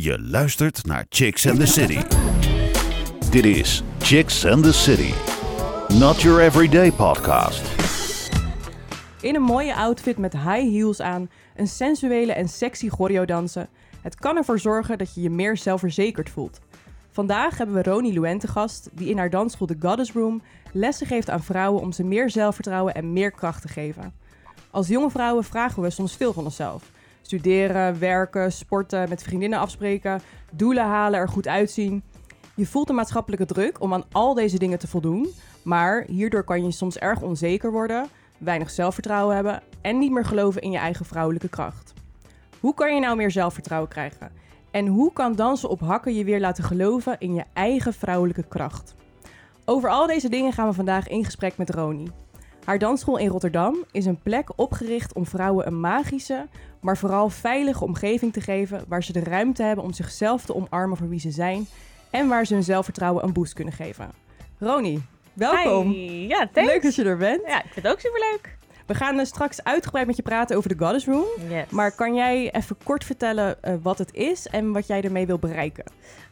Je luistert naar Chicks and the City. Dit is Chicks and the City. Not your everyday podcast. In een mooie outfit met high heels aan, een sensuele en sexy choreo dansen. Het kan ervoor zorgen dat je je meer zelfverzekerd voelt. Vandaag hebben we Roni Luen te gast, die in haar dansschool The Goddess Room lessen geeft aan vrouwen om ze meer zelfvertrouwen en meer kracht te geven. Als jonge vrouwen vragen we soms veel van onszelf. Studeren, werken, sporten, met vriendinnen afspreken, doelen halen, er goed uitzien. Je voelt de maatschappelijke druk om aan al deze dingen te voldoen, maar hierdoor kan je soms erg onzeker worden, weinig zelfvertrouwen hebben en niet meer geloven in je eigen vrouwelijke kracht. Hoe kan je nou meer zelfvertrouwen krijgen? En hoe kan dansen op hakken je weer laten geloven in je eigen vrouwelijke kracht? Over al deze dingen gaan we vandaag in gesprek met Roni. Haar dansschool in Rotterdam is een plek opgericht om vrouwen een magische, maar vooral veilige omgeving te geven waar ze de ruimte hebben om zichzelf te omarmen voor wie ze zijn en waar ze hun zelfvertrouwen een boost kunnen geven. Roni, welkom. Hi. Ja, thanks. Leuk dat je er bent. Ja, ik vind het ook superleuk. We gaan eh, straks uitgebreid met je praten over de Goddess Room. Yes. Maar kan jij even kort vertellen eh, wat het is en wat jij ermee wil bereiken?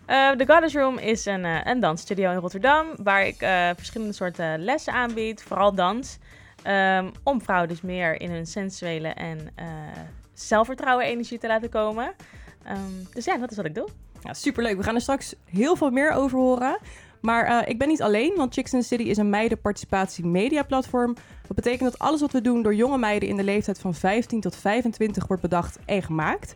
Eh, de Goddess Room is een, eh, een dansstudio in Rotterdam waar ik eh, verschillende soorten lessen aanbied, vooral dans. ehm, om vrouwen dus meer in hun sensuele en zelfvertrouwen energie te laten komen. Ehm, dus ja, dat is wat ik doe. Ja, superleuk. We gaan er straks heel veel meer over horen. Maar ik ben niet alleen, want Chicks in the City is een meidenparticipatie media platform. Dat betekent dat alles wat we doen door jonge meiden in de leeftijd van 15 tot 25 wordt bedacht en gemaakt.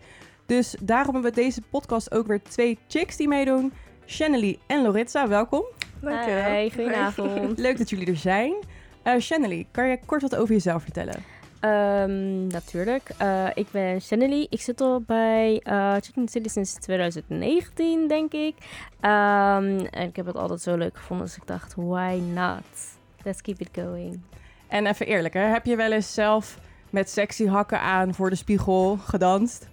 Dus daarom hebben we deze podcast ook weer twee chicks die meedoen. Shannely en Loritza, welkom. Dankjewel. Hey, goedenavond. Leuk dat jullie er zijn. Eh Shannely, kan je kort wat over jezelf vertellen? Ehm, natuurlijk. Eh, ik ben Shannely. Ik zit al bij eh Chicken City sinds 2019, denk ik. Ehm, en ik heb het altijd zo leuk gevonden, dus ik dacht, why not? Let's keep it going. En even eerlijk, hè? heb je wel eens zelf met sexy hakken aan voor de spiegel gedanst?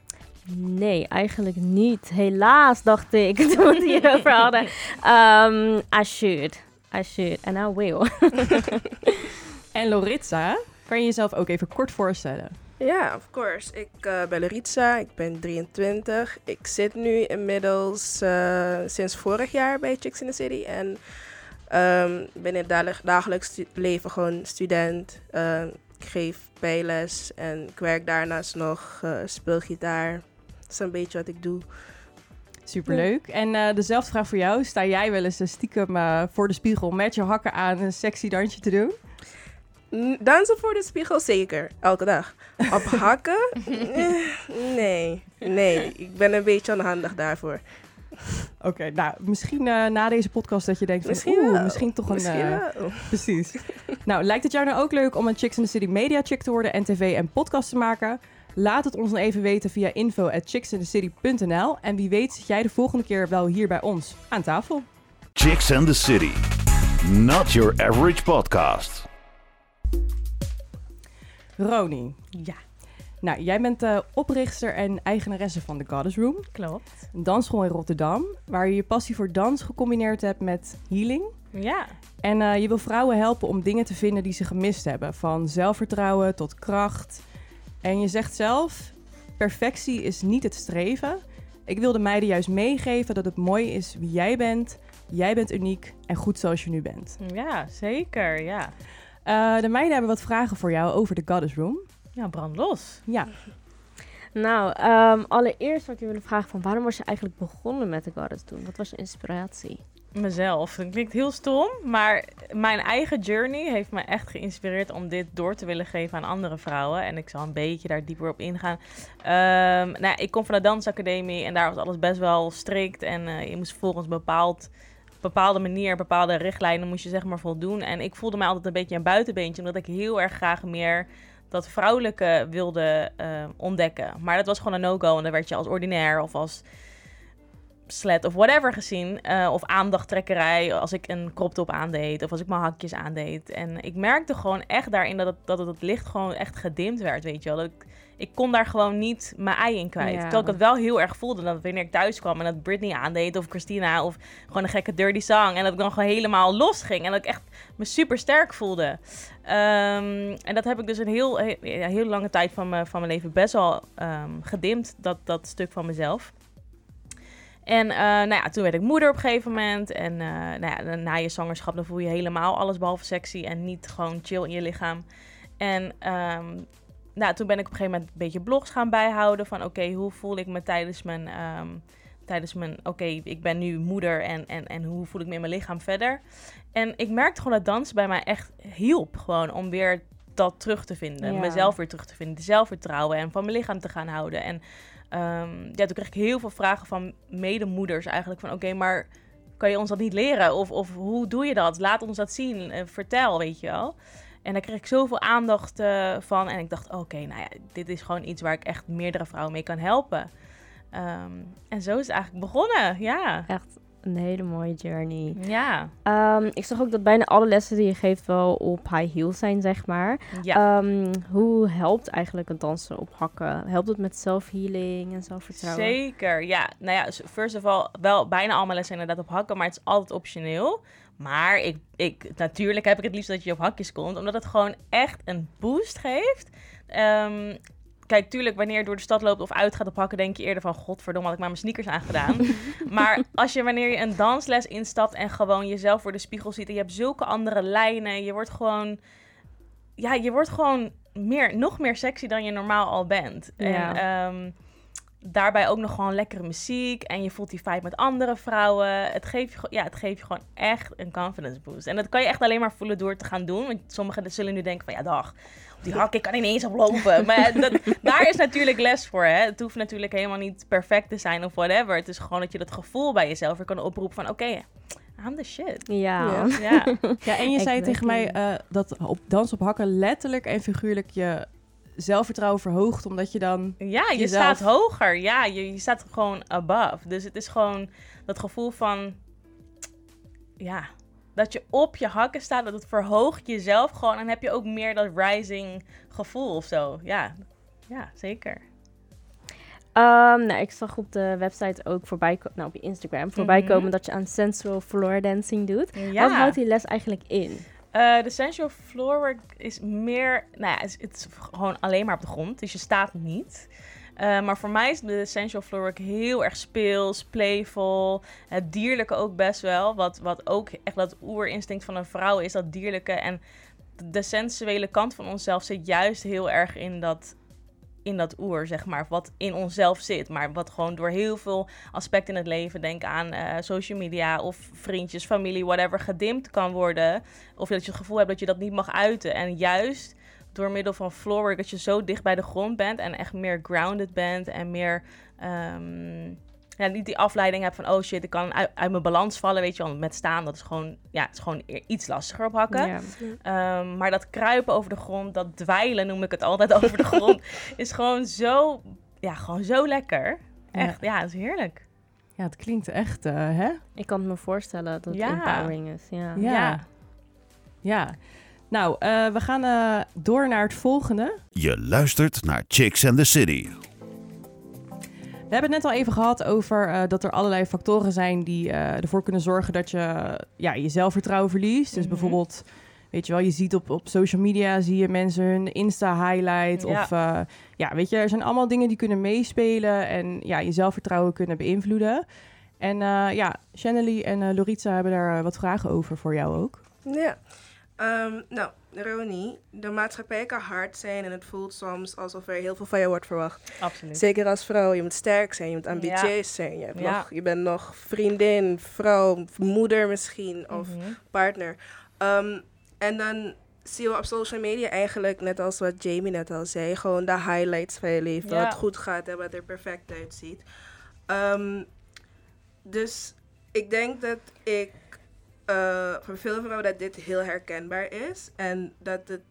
Nee, eigenlijk niet. Helaas, dacht ik, toen we het hierover hadden. Ehm, I should. I should. And I will. En Loritza, kan je jezelf ook even kort voorstellen? Ja, of course. Ik eh, ben Loritza, ik ben 23. Ik zit nu inmiddels eh, sinds vorig jaar bij Chicks in the City. En ehm, ben in het dagelijks leven gewoon student. Eh, ik geef bijles en ik werk daarnaast nog, eh speelgitaar. Dat is een beetje wat ik doe. Superleuk. En eh, dezelfde vraag voor jou. Sta jij wel eens eh, stiekem eh, voor de spiegel met je hakken aan een sexy dansje te doen? Dansen voor de spiegel zeker, elke dag. Op hakken? Nee, nee. Ik ben een beetje onhandig daarvoor. Oké, nou, misschien na deze podcast dat je denkt van... Misschien oeh, misschien toch een... Misschien. Precies. nou, lijkt het jou nou ook leuk om een Chicks in the City media chick te worden en tv en podcast te maken? Laat het ons dan even weten via info at. En wie weet zit jij de volgende keer wel hier bij ons aan tafel. Chicks and the City. Not your average podcast. Roni, Ja, nou, jij bent de oprichter en eigenaresse van de Goddess Room. klopt. Een dansschool in Rotterdam, waar je je passie voor dans gecombineerd hebt met healing. Ja, En eh, je wil vrouwen helpen om dingen te vinden die ze gemist hebben. Van zelfvertrouwen tot kracht. En je zegt zelf, perfectie is niet het streven. Ik wil de meiden juist meegeven dat het mooi is wie jij bent. Jij bent uniek en goed zoals je nu bent. ja, zeker. Ja, Eh, de meiden hebben wat vragen voor jou over de Goddess Room. ja brand los. Ja, Nou, ehm, allereerst wat ik je willen vragen van waarom was je eigenlijk begonnen met de Goddess doen? Wat was je inspiratie? Mezelf. Dat klinkt heel stom, maar mijn eigen journey heeft me echt geïnspireerd om dit door te willen geven aan andere vrouwen. En ik zal een beetje daar dieper op ingaan. Ehm, nou, ik kom van de dansacademie en daar was alles best wel strikt. En eh, je moest volgens bepaald, bepaalde manier, bepaalde richtlijnen moest je zeg maar voldoen. En ik voelde mij altijd een beetje een buitenbeentje, omdat ik heel erg graag meer dat vrouwelijke wilde eh, ontdekken. Maar dat was gewoon een no-go en dan werd je als ordinair of als slet of whatever gezien. eh, of aandachttrekkerij als ik een crop top aandeed. Of als ik mijn hakjes aandeed. En ik merkte gewoon echt daarin dat het, dat het, het licht gewoon echt gedimd werd, weet je wel. Dat ik, ik kon daar gewoon niet mijn ei in kwijt. Ja. Terwijl ik het wel heel erg voelde. Dat wanneer ik thuis kwam en dat Britney aandeed of Christina of gewoon een gekke dirty song. En dat ik dan gewoon helemaal los ging. En dat ik echt me super sterk voelde. Ehm, en dat heb ik dus een heel, he- ja, heel lange tijd van, me, van mijn leven best wel ehm, gedimd. Dat, dat stuk van mezelf. En eh, nou ja, toen werd ik moeder op een gegeven moment. En uh, nou ja, na je zwangerschap dan voel je helemaal alles behalve sexy en niet gewoon chill in je lichaam. En um, nou, toen ben ik op een gegeven moment een beetje blogs gaan bijhouden van oké, hoe voel ik me tijdens mijn, um, tijdens mijn oké, ik ben nu moeder en, en, en hoe voel ik me in mijn lichaam verder. En ik merkte gewoon dat dansen bij mij echt hielp gewoon om weer dat terug te vinden. Ja. Mezelf weer terug te vinden, de zelfvertrouwen en van mijn lichaam te gaan houden. En um, ja, toen kreeg ik heel veel vragen van medemoeders eigenlijk van oké, maar kan je ons dat niet leren? Of, of hoe doe je dat? Laat ons dat zien. Uh, vertel, weet je wel. En daar kreeg ik zoveel aandacht uh, van. En ik dacht, oké, nou ja, dit is gewoon iets waar ik echt meerdere vrouwen mee kan helpen. Um, en zo is het eigenlijk begonnen, ja. Echt een hele mooie journey. Ja. Um, ik zag ook dat bijna alle lessen die je geeft wel op high heels zijn, zeg maar. Ja. Um, hoe helpt eigenlijk het dansen op hakken? Helpt het met self-healing en zelfvertrouwen? Zeker, ja. Nou ja, first of all, wel bijna allemaal lessen inderdaad op hakken, maar het is altijd optioneel. Maar ik, ik, natuurlijk heb ik het liefst dat je op hakjes komt, omdat het gewoon echt een boost geeft. Um, kijk, tuurlijk, wanneer je door de stad loopt of uit gaat op hakken, denk je eerder van, godverdomme, had ik maar mijn sneakers aangedaan. maar als je, wanneer je een dansles instapt en gewoon jezelf voor de spiegel ziet en je hebt zulke andere lijnen, je wordt gewoon, ja, je wordt gewoon meer, nog meer sexy dan je normaal al bent. Ja. En um, daarbij ook nog gewoon lekkere muziek en je voelt die vibe met andere vrouwen. Het geeft je, ja, het geeft je gewoon echt een confidence boost. En dat kan je echt alleen maar voelen door te gaan doen. Want sommigen zullen nu denken van, ja dag, die hak, ik kan ineens oplopen. maar dat, daar is natuurlijk les voor. Hè? Het hoeft natuurlijk helemaal niet perfect te zijn of whatever. Het is gewoon dat je dat gevoel bij jezelf weer kan oproepen van, oké, okay, I'm the shit. Ja. Ja, ja en je zei tegen mij uh, dat op dans op hakken letterlijk en figuurlijk je zelfvertrouwen verhoogt, omdat je dan... Ja, je jezelf- staat hoger. Ja, je, je staat gewoon above. Dus het is gewoon dat gevoel van... Ja, dat je op je hakken staat, dat het verhoogt jezelf gewoon. En heb je ook meer dat rising gevoel of zo. Ja, ja zeker. Um, nou, ik zag op de website ook voorbij komen, nou op je Instagram voorbij Mhm. komen dat je aan sensual floor dancing doet. Ja. Wat houdt die les eigenlijk in? Eh, de sensual floor work is meer, nou ja, het is, het is gewoon alleen maar op de grond, dus je staat niet. Eh, maar voor mij is de sensual floor work heel erg speels, playful, het dierlijke ook best wel. Wat, wat ook echt dat oerinstinct van een vrouw is, dat dierlijke. En de sensuele kant van onszelf zit juist heel erg in dat, in dat oer, zeg maar. Wat in onszelf zit, maar wat gewoon door heel veel aspecten in het leven, denk aan eh, social media of vriendjes, familie, whatever, gedimd kan worden. Of dat je het gevoel hebt dat je dat niet mag uiten. En juist door middel van floorwork, dat je zo dicht bij de grond bent en echt meer grounded bent en meer... ehm, ja, niet die afleiding hebt van, oh shit, ik kan uit, uit mijn balans vallen, weet je wel. Met staan, dat is gewoon, ja, het is gewoon e- iets lastiger op hakken. Ja. Ehm, maar dat kruipen over de grond, dat dweilen noem ik het altijd over de grond, is gewoon zo, ja, gewoon zo lekker. Echt, ja, het is heerlijk. Ja, het klinkt echt, uh, hè? Ik kan het me voorstellen dat het Ja. empowering is. Ja. Ja. Ja. Nou, uh, we gaan uh, door naar het volgende. Je luistert naar Chicks and the City. We hebben het net al even gehad over uh, dat er allerlei factoren zijn die uh, ervoor kunnen zorgen dat je ja, je zelfvertrouwen verliest. Dus Mhm. bijvoorbeeld, weet je wel, je ziet op, op social media zie je mensen hun Insta-highlight. Ja. Of uh, ja, weet je, er zijn allemaal dingen die kunnen meespelen en ja, je zelfvertrouwen kunnen beïnvloeden. En uh, ja, Shanley en uh, Loritza hebben daar wat vragen over voor jou ook. Ja. Um, nou, Roni, de maatschappij kan hard zijn en het voelt soms alsof er heel veel van je wordt verwacht. Absoluut. Zeker als vrouw, je moet sterk zijn, je moet ambitieus zijn. Je, hebt Ja. nog, je bent nog vriendin, vrouw, moeder misschien, of Mhm. partner. Um, en dan zie je op social media eigenlijk, net als wat Jamie net al zei, gewoon de highlights van je leven. Ja. Wat goed gaat en wat er perfect uitziet. Um, dus ik denk dat ik uh, voor veel vrouwen dat dit heel herkenbaar is. En dat het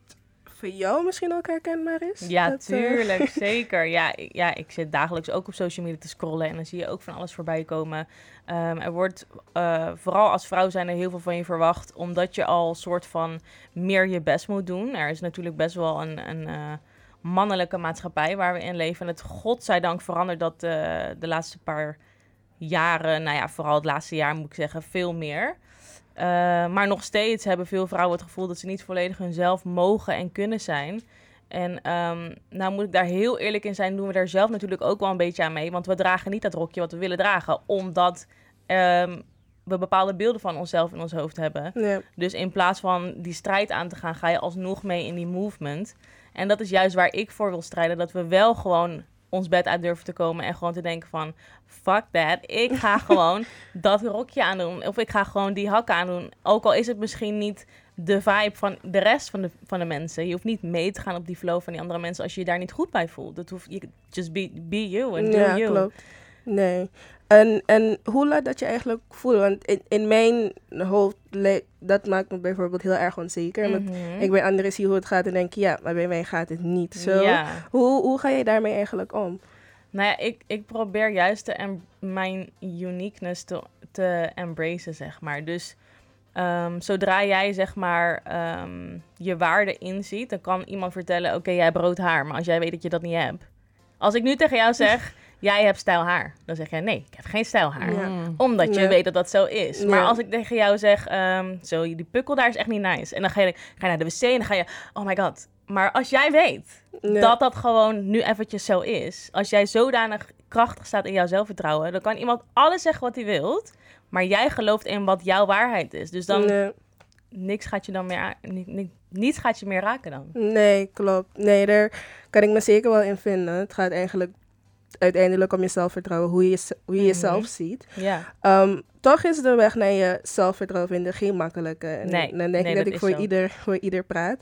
voor jou misschien ook herkenbaar is. Ja, dat, uh, tuurlijk, zeker. Ja, ik- ja, ik zit dagelijks ook op social media te scrollen en dan zie je ook van alles voorbij komen. Ehm, er wordt eh, vooral als vrouw zijn er heel veel van je verwacht, omdat je al soort van meer je best moet doen. Er is natuurlijk best wel een, een eh, mannelijke maatschappij waar we in leven. En het godzijdank verandert dat eh, de laatste paar jaren, nou ja, vooral het laatste jaar moet ik zeggen, veel meer. Uh, maar nog steeds hebben veel vrouwen het gevoel dat ze niet volledig hunzelf mogen en kunnen zijn. En ehm, nou moet ik daar heel eerlijk in zijn, doen we daar zelf natuurlijk ook wel een beetje aan mee. Want we dragen niet dat rokje wat we willen dragen, omdat ehm, we bepaalde beelden van onszelf in ons hoofd hebben. Ja. Dus in plaats van die strijd aan te gaan, ga je alsnog mee in die movement. En dat is juist waar ik voor wil strijden. Dat we wel gewoon ons bed uit durven te komen en gewoon te denken van... Fuck that, ik ga gewoon dat rokje aandoen. Of ik ga gewoon die hakken aandoen. Ook al is het misschien niet de vibe van de rest van de, van de mensen. Je hoeft niet mee te gaan op die flow van die andere mensen als je je daar niet goed bij voelt. Dat hoeft, je, just be, be you and do ja, you. klopt. Nee. En, en hoe laat dat je eigenlijk voelen? Want in, in mijn hoofd, dat maakt me bijvoorbeeld heel erg onzeker. Want Mhm. ik bij anderen zie hoe het gaat en denk, ja, maar bij mij gaat het niet zo. Ja. Hoe, hoe ga je daarmee eigenlijk om? Nou ja, ik, ik probeer juist te mijn uniqueness te, te embracen, zeg maar. Dus ehm, zodra jij, zeg maar, ehm, je waarde inziet, dan kan iemand vertellen, oké, jij hebt rood haar, maar als jij weet dat je dat niet hebt. Als ik nu tegen jou zeg, jij hebt stijl haar, dan zeg jij, nee, ik heb geen stijl haar. Ja. Mm. Omdat je weet dat dat zo is. Maar Ja. als ik tegen jou zeg, ehm, zo, die pukkel daar is echt niet nice. En dan ga je, ga je naar de wc en dan ga je, oh my god. Maar als jij weet dat dat gewoon nu eventjes zo is. Als jij zodanig krachtig staat in jouw zelfvertrouwen, dan kan iemand alles zeggen wat hij wilt. Maar jij gelooft in wat jouw waarheid is. Dus dan Nee. niks gaat je dan meer, a- ni- ni- niets gaat je meer raken dan. Nee, klopt. Nee, daar kan ik me zeker wel in vinden. Het gaat eigenlijk uiteindelijk om je zelfvertrouwen, hoe je, hoe je Mhm. jezelf ziet. Ja. Ehm, toch is de weg naar je zelfvertrouwen vinden geen makkelijke. En Nee, dan denk nee, ik dat dat ik voor zo. ieder, voor ieder praat.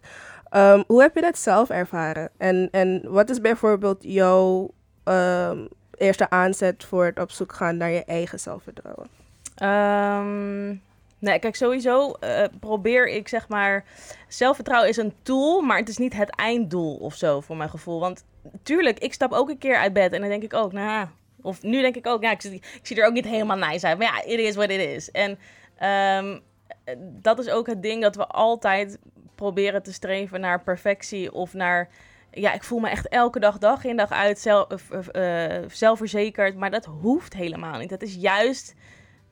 Ehm, hoe heb je dat zelf ervaren? En, en wat is bijvoorbeeld jouw ehm, eerste aanzet voor het op zoek gaan naar je eigen zelfvertrouwen? Ehm, nee, kijk, sowieso eh, probeer ik zeg maar. Zelfvertrouwen is een tool, maar het is niet het einddoel of zo, voor mijn gevoel. Want tuurlijk, ik stap ook een keer uit bed en dan denk ik ook, nou. Of nu denk ik ook, ja, ik zie, ik zie er ook niet helemaal nice uit. Maar ja, it is what it is. En ehm, eh, dat is ook het ding dat we altijd proberen te streven naar perfectie of naar. Ja, ik voel me echt elke dag, dag in dag uit, zelf, eh, eh, zelfverzekerd. Maar dat hoeft helemaal niet. Het is juist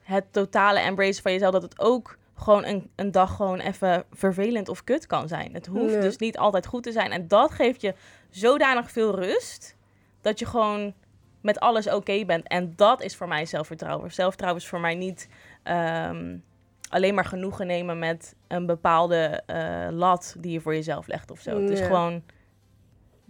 het totale embrace van jezelf, dat het ook gewoon een, een dag gewoon even vervelend of kut kan zijn. Het hoeft dus niet altijd goed te zijn. En dat geeft je zodanig veel rust, dat je gewoon met alles oké bent. En dat is voor mij zelfvertrouwen. Zelfvertrouwen is voor mij niet ehm, alleen maar genoegen nemen met een bepaalde eh, lat die je voor jezelf legt of zo. Het is gewoon...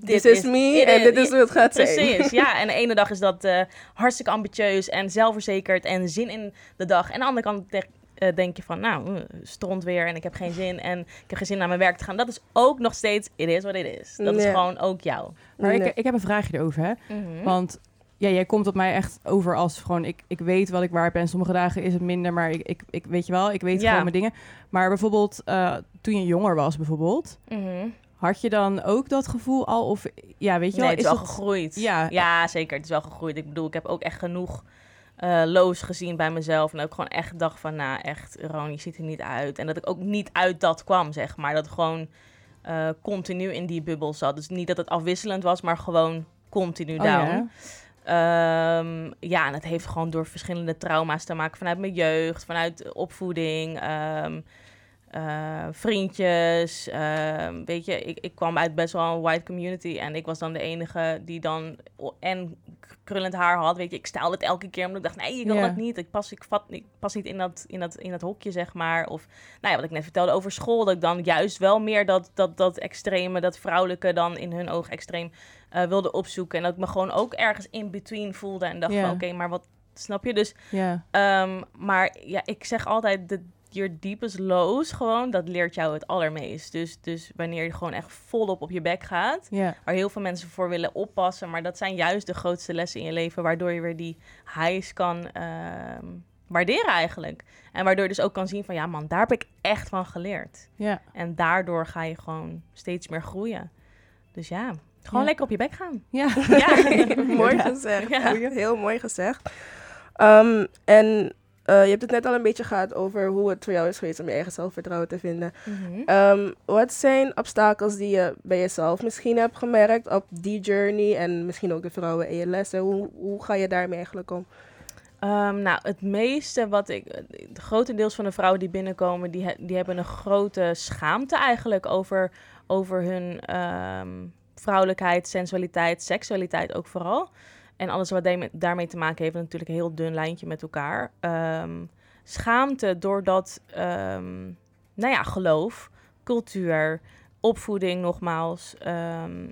This is me en dit is hoe het gaat zijn. Precies, ja. En de ene dag is dat eh, hartstikke ambitieus en zelfverzekerd en zin in de dag. En aan de andere kant eh, denk je van, nou, eh, stront weer en ik heb geen zin en ik heb geen zin naar mijn werk te gaan. Dat is ook nog steeds, it is what it is. Dat is gewoon ook jou. Maar Nee. ik, ik heb een vraagje erover, hè. Mhm. Want ja, jij komt op mij echt over als gewoon... Ik, ik weet wat ik waard ben. Sommige dagen is het minder, maar ik, ik, ik weet je wel, ik weet Ja. gewoon mijn dingen. Maar bijvoorbeeld, eh, toen je jonger was bijvoorbeeld... Mhm. Had je dan ook dat gevoel al? Of ja, weet je Nee, wel, het is wel dat- gegroeid. Ja. ja, zeker. Het is wel gegroeid. Ik bedoel, ik heb ook echt genoeg eh loos gezien bij mezelf. En ook gewoon echt dacht van, nou echt, Ron, je ziet er niet uit. En dat ik ook niet uit dat kwam, zeg maar. Dat ik gewoon eh, continu in die bubbel zat. Dus niet dat het afwisselend was, maar gewoon continu Oh, down. ja? Ehm, ja, en dat heeft gewoon door verschillende trauma's te maken. Vanuit mijn jeugd, vanuit opvoeding, ehm, eh, vriendjes. ehm, weet je, ik, ik kwam uit best wel een white community. En ik was dan de enige die dan en krullend haar had. Weet je, ik stelde het elke keer omdat ik dacht, nee, ik wil Ja. dat niet. Ik pas, ik, vat, ik pas niet in dat, in, dat, in dat hokje, zeg maar. Of, nou ja, wat ik net vertelde over school. Dat ik dan juist wel meer dat, dat, dat extreme, dat vrouwelijke dan in hun oog extreem eh, wilde opzoeken. En dat ik me gewoon ook ergens in between voelde. En dacht van, oké, maar wat, snap je? Dus, ehm, maar ja, ik zeg altijd, de, your deepest lows gewoon, dat leert jou het allermeest. Dus, dus wanneer je gewoon echt volop op je bek gaat, Ja. waar heel veel mensen voor willen oppassen. Maar dat zijn juist de grootste lessen in je leven, waardoor je weer die highs kan ehm, waarderen eigenlijk. En waardoor je dus ook kan zien van, ja man, daar heb ik echt van geleerd. Ja. En daardoor ga je gewoon steeds meer groeien. Dus ja, gewoon Ja. lekker op je bek gaan. Ja. Ja. mooi gezegd. Ja. Heel mooi gezegd. Ehm, en eh, je hebt het net al een beetje gehad over hoe het voor jou is geweest om je eigen zelfvertrouwen te vinden. Mhm. Ehm, wat zijn obstakels die je bij jezelf misschien hebt gemerkt op die journey en misschien ook de vrouwen in je lessen? Hoe, hoe ga je daarmee eigenlijk om? Ehm, nou, het meeste wat ik... Het grotendeels van de vrouwen die binnenkomen... die, he- die hebben een grote schaamte eigenlijk over, over hun ehm, vrouwelijkheid, sensualiteit, seksualiteit ook vooral. En alles wat daarmee- te maken heeft, natuurlijk een heel dun lijntje met elkaar. Ehm, schaamte doordat, ehm, nou ja, geloof, cultuur, opvoeding nogmaals. ehm,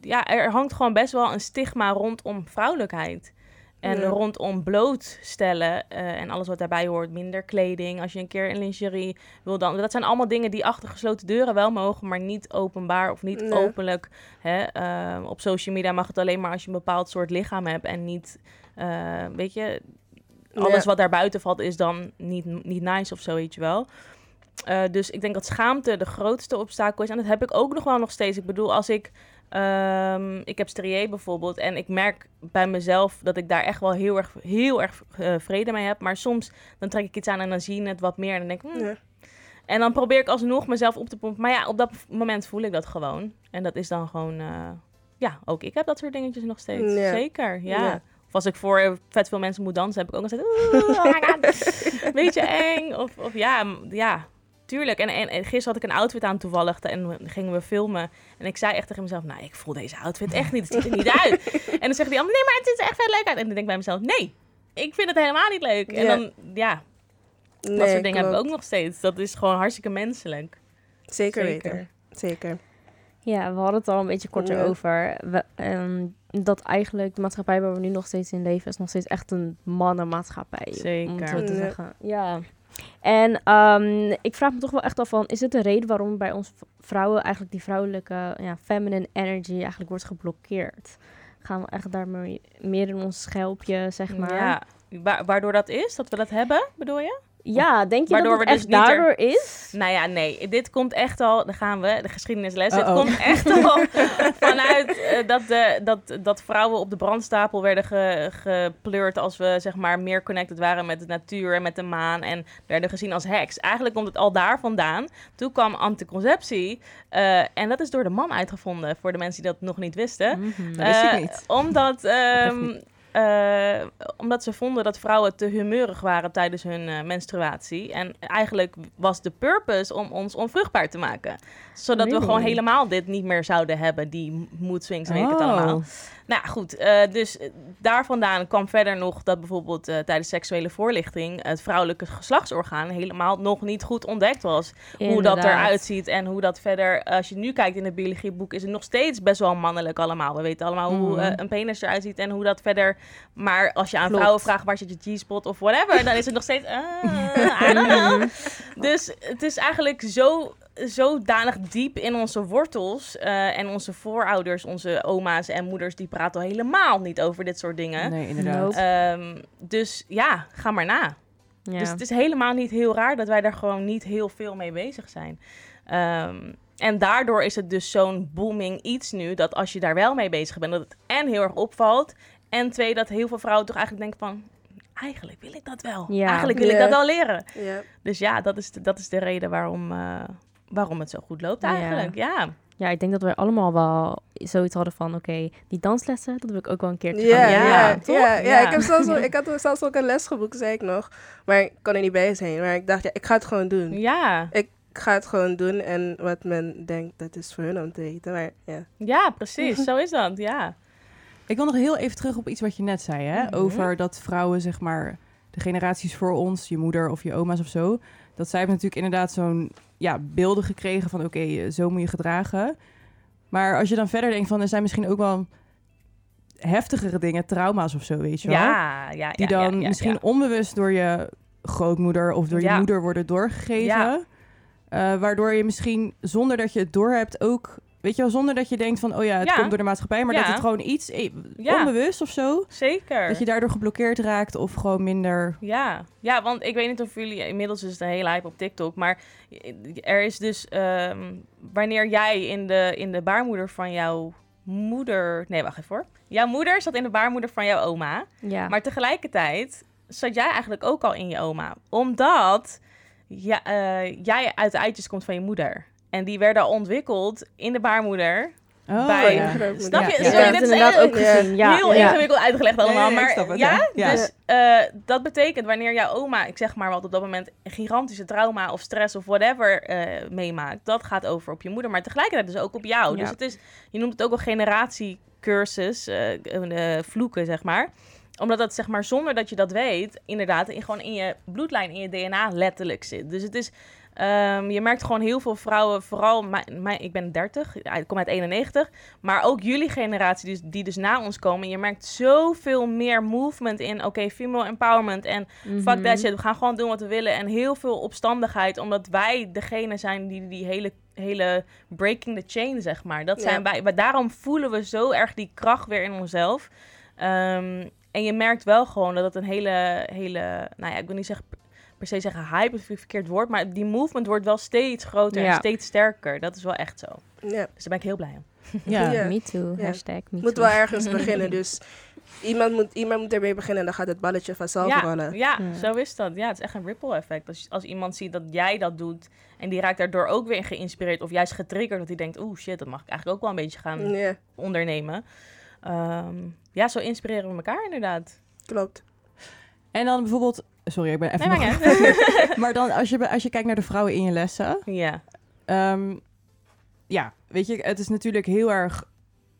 ja, er hangt gewoon best wel een stigma rondom vrouwelijkheid. En Ja. rondom blootstellen eh, en alles wat daarbij hoort. Minder kleding, als je een keer in lingerie wil dan. Dat zijn allemaal dingen die achter gesloten deuren wel mogen, maar niet openbaar of niet Nee. openlijk. Hè? Eh, op social media mag het alleen maar als je een bepaald soort lichaam hebt en niet, eh, weet je, alles Ja. wat daar buiten valt is dan niet, niet nice of zo, weet je wel. Eh, dus ik denk dat schaamte de grootste obstakel is. En dat heb ik ook nog wel nog steeds. Ik bedoel, als ik... ehm, ik heb strié bijvoorbeeld. En ik merk bij mezelf dat ik daar echt wel heel erg, heel erg eh, vrede mee heb. Maar soms dan trek ik iets aan en dan zie je het wat meer. En dan denk ik... hmm. Ja. En dan probeer ik alsnog mezelf op te pompen. Maar ja, op dat moment voel ik dat gewoon. En dat is dan gewoon... eh, ja, ook ik heb dat soort dingetjes nog steeds. Ja. Zeker, ja. Ja. Of als ik voor vet veel mensen moet dansen, heb ik ook. "Oeh, oh my god." Beetje eng. Of, of ja, ja, tuurlijk. En, en, en gisteren had ik een outfit aan toevallig en we- gingen we filmen. En ik zei echt tegen mezelf, nou, ik voel deze outfit echt niet. Het ziet er niet uit. En dan zeggen die anderen, nee, maar het ziet er echt vet leuk uit. En dan denk ik bij mezelf, nee, ik vind het helemaal niet leuk. En Ja. dan, ja, dat soort dingen heb ik klopt. ook nog steeds. Dat is gewoon hartstikke menselijk. Zeker, weten. Zeker. Ja, we hadden het al een beetje kort Ja. over. We, ehm, dat eigenlijk de maatschappij waar we nu nog steeds in leven... is nog steeds echt een mannenmaatschappij. Om Zeker. het zo te Ja. zeggen. Ja. En ehm, ik vraag me toch wel echt af van... is het de reden waarom bij ons vrouwen... eigenlijk die vrouwelijke ja, feminine energy eigenlijk wordt geblokkeerd? Gaan we echt daar meer, meer in ons schelpje, zeg maar? Ja, wa- waardoor dat is, dat we dat hebben, bedoel je? Ja, denk je Waardoor dat het dus er- daardoor is? Nou ja, nee. Dit komt echt al, daar gaan we, de geschiedenisles. Uh-oh. Het komt echt al vanuit eh, dat, de, dat, dat vrouwen op de brandstapel werden ge, gepleurd als we zeg maar meer connected waren met de natuur en met de maan. En werden gezien als heks. Eigenlijk komt het al daar vandaan. Toen kwam anticonceptie. eh, en dat is door de man uitgevonden, voor de mensen die dat nog niet wisten. Dat wist ik Eh, niet. Omdat, eh, omdat ze vonden dat vrouwen te humeurig waren tijdens hun eh, menstruatie. En eigenlijk was de purpose om ons onvruchtbaar te maken. Zodat we gewoon helemaal dit niet meer zouden hebben, die mood swings en weet ik het Oh. allemaal. Nou goed, eh, dus eh, daar vandaan kwam verder nog dat bijvoorbeeld eh, tijdens seksuele voorlichting het vrouwelijke geslachtsorgaan helemaal nog niet goed ontdekt was hoe dat eruit ziet en hoe dat verder. Als je nu kijkt in het biologieboek, is het nog steeds best wel mannelijk allemaal. We weten allemaal hoe Mhm. een penis eruit ziet en hoe dat verder. Maar als je aan Klopt. vrouwen vraagt waar zit je G-spot of whatever, dan is het nog steeds. ah, I don't know. Dus het is eigenlijk zo zodanig diep in onze wortels eh, en onze voorouders, onze oma's en moeders, die praten al helemaal niet over dit soort dingen. Nee, inderdaad. Nope. Ehm, dus ja, ga maar na. Ja. Dus het is helemaal niet heel raar dat wij daar gewoon niet heel veel mee bezig zijn. Ehm, en daardoor is het dus zo'n booming iets nu, dat als je daar wel mee bezig bent, dat het en heel erg opvalt. En twee, dat heel veel vrouwen toch eigenlijk denken van, eigenlijk wil ik dat wel. Ja. Eigenlijk wil ik dat wel leren. Ja. Dus ja, dat is de, dat is de reden waarom, eh, waarom het zo goed loopt eigenlijk. Ja, Ja, ik denk dat wij allemaal wel zoiets hadden van... oké, die danslessen, dat wil ik ook wel een keertje Ja, gaan ja, doen. Ja, ja, toch? ja, Ja. Ik, heb zelfs, ook- ik had zelfs ook een les geboekt, zei ik nog. Maar ik kon er niet bij zijn. Maar ik dacht, ja, ik ga het gewoon doen. ja, Ik ga het gewoon doen. En wat men denkt, dat is voor hun om te weten. Maar ja. ja precies. Zo is dat, ja. Ik wil nog heel even terug op iets wat je net zei, hè? Mhm. Over dat vrouwen, zeg maar, de generaties voor ons, je moeder of je oma's of zo, dat zij hebben natuurlijk inderdaad zo'n ja, beelden gekregen van oké, eh, zo moet je gedragen. Maar als je dan verder denkt van er zijn misschien ook wel heftigere dingen, trauma's of zo, weet je wel? Ja, ja, Die dan ja, ja, misschien onbewust door je grootmoeder of door je moeder worden doorgegeven. Eh, waardoor je misschien zonder dat je het doorhebt ook, weet je wel, zonder dat je denkt van oh ja, het Ja. komt door de maatschappij, maar Ja. dat het gewoon iets Ja. onbewust of zo, Zeker. dat je daardoor geblokkeerd raakt of gewoon minder. Ja. ja, want ik weet niet of jullie... Inmiddels is het een hele hype op TikTok. Maar er is dus... ehm, wanneer jij in de, in de baarmoeder van jouw moeder... Nee, wacht even hoor. Jouw moeder zat in de baarmoeder van jouw oma. Ja. Maar tegelijkertijd zat jij eigenlijk ook al in je oma. Omdat ja, eh, jij uit de eitjes komt van je moeder. En die werden al ontwikkeld in de baarmoeder Oh, bij. ja. Snap je? Ja. Sorry, Ja, dit heb is het inderdaad ook gezien. Ja, heel ja. ingewikkeld uitgelegd allemaal. Maar snap het, ja, dus eh, dat betekent wanneer jouw oma, ik zeg maar wat op dat moment, een gigantische trauma of stress of whatever eh, meemaakt, dat gaat over op je moeder, maar tegelijkertijd dus ook op jou. Ja. Dus het is, je noemt het ook al generatiecursus, eh, eh, vloeken zeg maar omdat dat zeg maar zonder dat je dat weet, inderdaad, in, gewoon in je bloedlijn, in je DNA letterlijk zit. Dus het is, ehm, je merkt gewoon heel veel vrouwen, vooral, mijn, mijn, ik ben 30, ja, ik kom uit 91, maar ook jullie generatie, dus, die dus na ons komen. Je merkt zoveel meer movement in, oké, female empowerment en fuck Mhm. that shit, we gaan gewoon doen wat we willen. En heel veel opstandigheid, omdat wij degene zijn die die hele, hele breaking the chain, zeg maar. Dat zijn Ja. wij, maar daarom voelen we zo erg die kracht weer in onszelf. Ehm, en je merkt wel gewoon dat het een hele, hele, nou ja, ik wil niet zeggen per se zeggen hype, is een verkeerd woord, maar die movement wordt wel steeds groter en steeds sterker. Dat is wel echt zo. Ja. Dus daar ben ik heel blij om. Ja. Ja. Me too. Ja. Hashtag me moet too. wel ergens beginnen. Dus iemand moet, iemand moet ermee beginnen en dan gaat het balletje vanzelf ja, rollen. ja, Ja. zo is dat. Ja, het is echt een ripple effect. Als, als iemand ziet dat jij dat doet en die raakt daardoor ook weer geïnspireerd of juist getriggerd, dat hij denkt, oeh shit, dat mag ik eigenlijk ook wel een beetje gaan Ja, ondernemen. Ehm, ja, zo inspireren we elkaar inderdaad. klopt. En dan bijvoorbeeld... Sorry, ik ben even... Nee, maar dan als je, als je kijkt naar de vrouwen in je lessen... ja. ehm, ja, weet je, het is natuurlijk heel erg...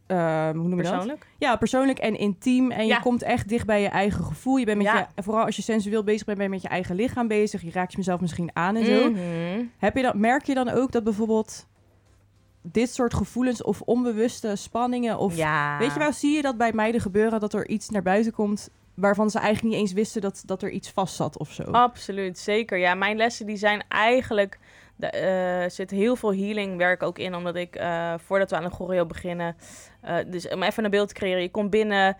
ehm, hoe noem je dat? Persoonlijk? Ja, persoonlijk en intiem. En Ja. je komt echt dicht bij je eigen gevoel. Je bent met Ja. je, vooral als je sensueel bezig bent, ben je met je eigen lichaam bezig. Je raakt jezelf misschien aan en zo. Mhm. Heb je dan, merk je dan ook dat bijvoorbeeld dit soort gevoelens of onbewuste spanningen of ja. weet je wel, zie je dat bij meiden gebeuren dat er iets naar buiten komt waarvan ze eigenlijk niet eens wisten dat, dat er iets vast zat of zo? Absoluut, zeker. Ja, mijn lessen die zijn eigenlijk... de- eh, Er zit heel veel healing werk ook in, omdat ik eh, voordat we aan de choreo beginnen... eh, dus om even een beeld te creëren, je komt binnen,